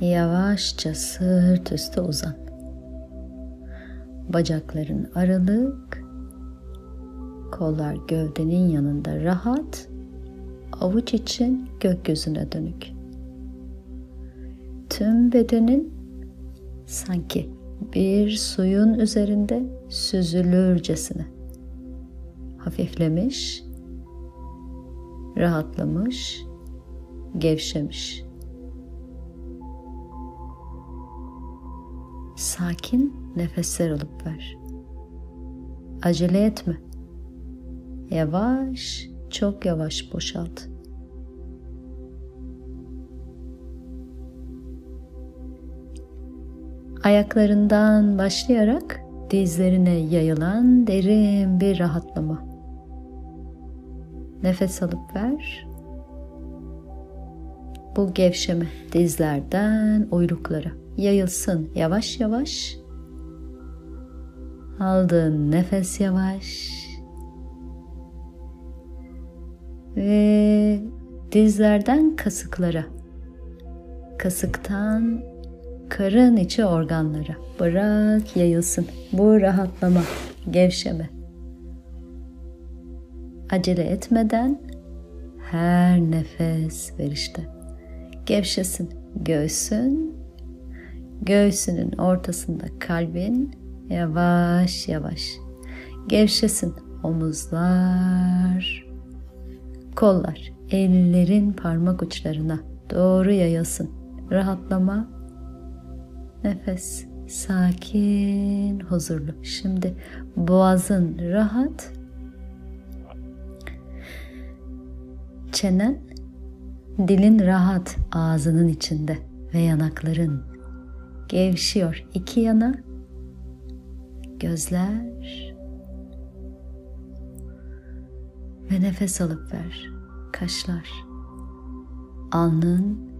Yavaşça sırt üstü uzan. Bacakların aralık, kollar gövdenin yanında rahat, avuç için gökyüzüne dönük. Tüm bedenin sanki bir suyun üzerinde süzülürcesine hafiflemiş, rahatlamış, gevşemiş. Sakin nefesler alıp ver. Acele etme. Yavaş, çok yavaş boşalt. Ayaklarından başlayarak dizlerine yayılan derin bir rahatlama. Nefes alıp ver. Bu gevşeme dizlerden uyluklara yayılsın yavaş yavaş. Aldığın nefes yavaş. Ve dizlerden kasıklara. Kasıktan karın içi organlara. Bırak yayılsın. Bu rahatlama, gevşeme. Acele etmeden her nefes verişte. Gevşesin göğsün. Göğsünün ortasında kalbin yavaş yavaş. Gevşesin omuzlar. Kollar ellerin parmak uçlarına doğru yayılsın. Rahatlama Nefes sakin, huzurlu. Şimdi boğazın rahat. Çenen, dilin rahat ağzının içinde ve yanakların gevşiyor iki yana. Gözler ve nefes alıp ver. Kaşlar, alnın,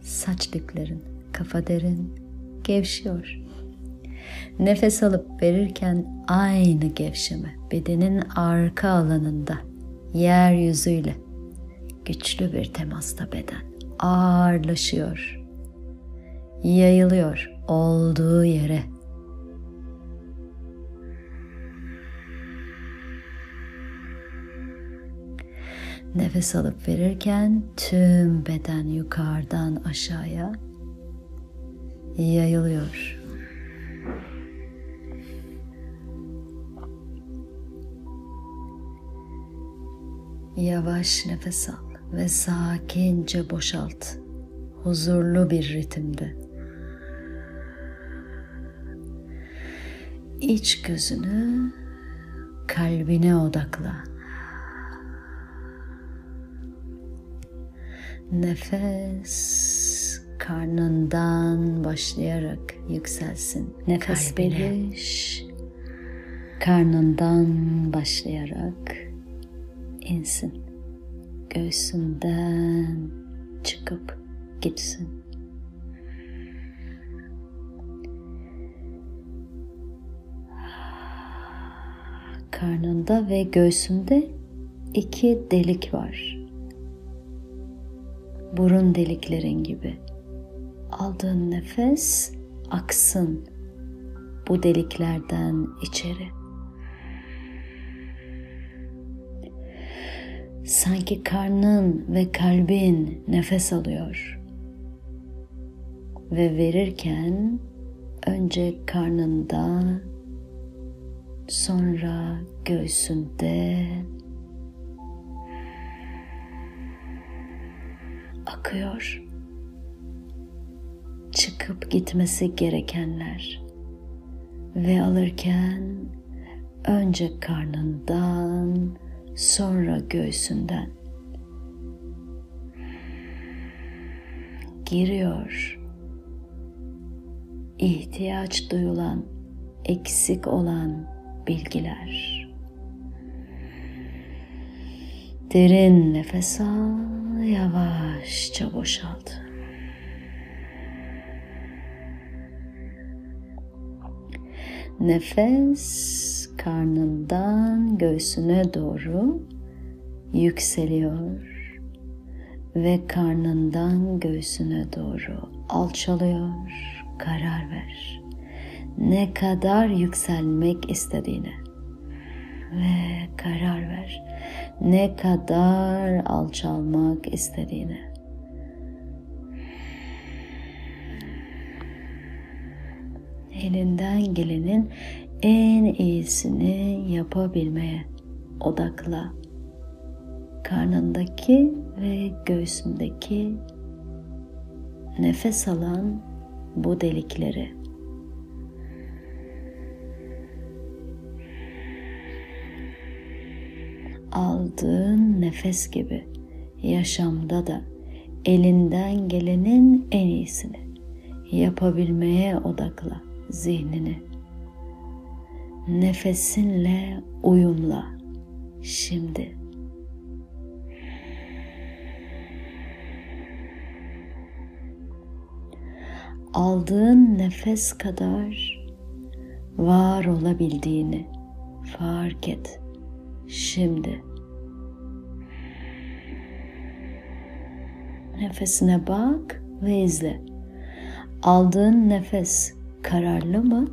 saç diplerin kafa derin, gevşiyor. Nefes alıp verirken aynı gevşeme bedenin arka alanında yeryüzüyle güçlü bir temasta beden ağırlaşıyor. Yayılıyor olduğu yere. Nefes alıp verirken tüm beden yukarıdan aşağıya yayılıyor. Yavaş nefes al ve sakince boşalt. Huzurlu bir ritimde. İç gözünü kalbine odakla. Nefes karnından başlayarak yükselsin. Nefes veriş karnından başlayarak insin. Göğsünden çıkıp gitsin. Karnında ve göğsünde iki delik var. Burun deliklerin gibi aldığın nefes aksın bu deliklerden içeri. Sanki karnın ve kalbin nefes alıyor. Ve verirken önce karnında, sonra göğsünde akıyor. Çıkıp gitmesi gerekenler. Ve alırken önce karnından sonra göğsünden. Giriyor. ihtiyaç duyulan, eksik olan bilgiler. Derin nefes al, yavaşça boşalt. Nefes karnından göğsüne doğru yükseliyor ve karnından göğsüne doğru alçalıyor. Karar ver. Ne kadar yükselmek istediğine ve karar ver. Ne kadar alçalmak istediğine. Elinden gelenin en iyisini yapabilmeye odakla. Karnındaki ve göğsündeki nefes alan bu delikleri aldığın nefes gibi yaşamda da elinden gelenin en iyisini yapabilmeye odakla zihnini. Nefesinle uyumla şimdi. Aldığın nefes kadar var olabildiğini fark et şimdi. Nefesine bak ve izle. Aldığın nefes kararlı mı?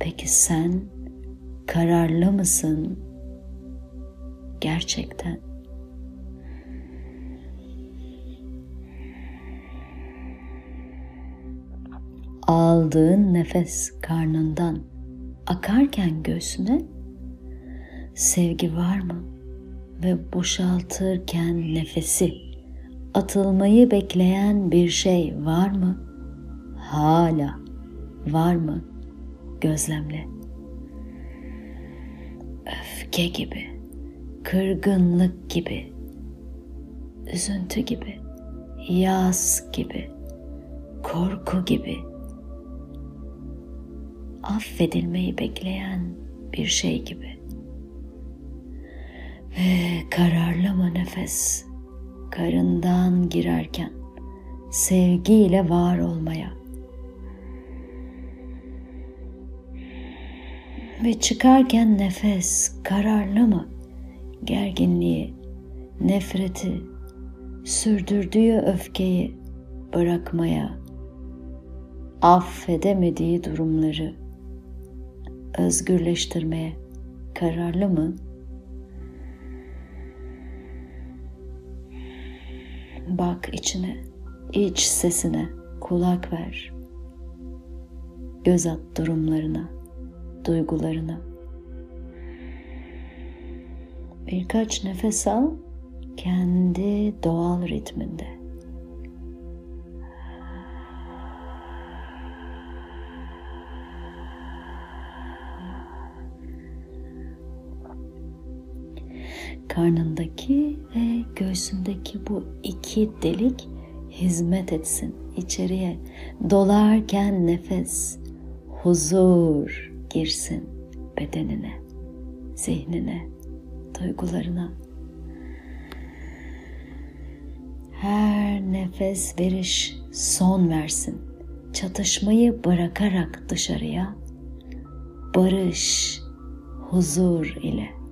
Peki sen kararlı mısın? Gerçekten. Aldığın nefes karnından akarken göğsüne sevgi var mı? Ve boşaltırken nefesi atılmayı bekleyen bir şey var mı? Hala var mı? Gözlemle. Öfke gibi, kırgınlık gibi, üzüntü gibi, yas gibi, korku gibi, affedilmeyi bekleyen bir şey gibi. Ve kararlı mı nefes karından girerken sevgiyle var olmaya ve çıkarken nefes kararlı mı gerginliği, nefreti, sürdürdüğü öfkeyi bırakmaya, affedemediği durumları özgürleştirmeye kararlı mı? Bak içine, iç sesine kulak ver. Göz at durumlarına, duygularına. Birkaç nefes al kendi doğal ritminde. Karnındaki ve göğsündeki bu iki delik hizmet etsin içeriye. Dolarken nefes, huzur girsin bedenine, zihnine, duygularına. Her nefes veriş son versin. Çatışmayı bırakarak dışarıya barış, huzur ile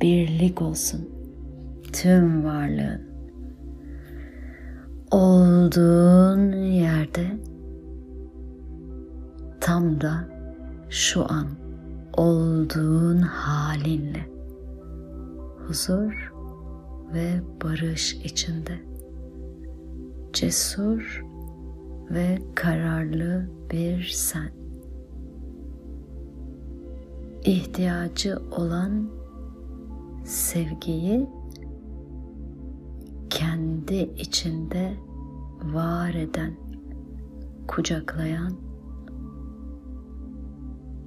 birlik olsun. Tüm varlığın. Olduğun yerde tam da şu an olduğun halinle huzur ve barış içinde. Cesur ve kararlı bir sen. İhtiyacı olan sevgiyi kendi içinde var eden, kucaklayan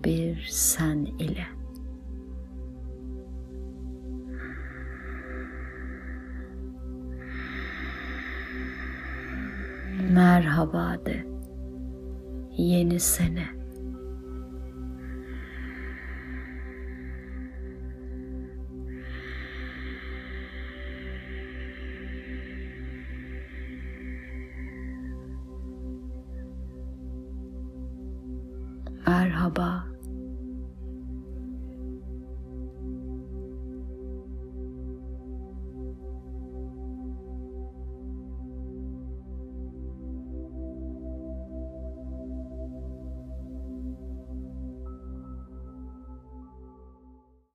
bir sen ile. Merhaba de yeni sene. merhaba.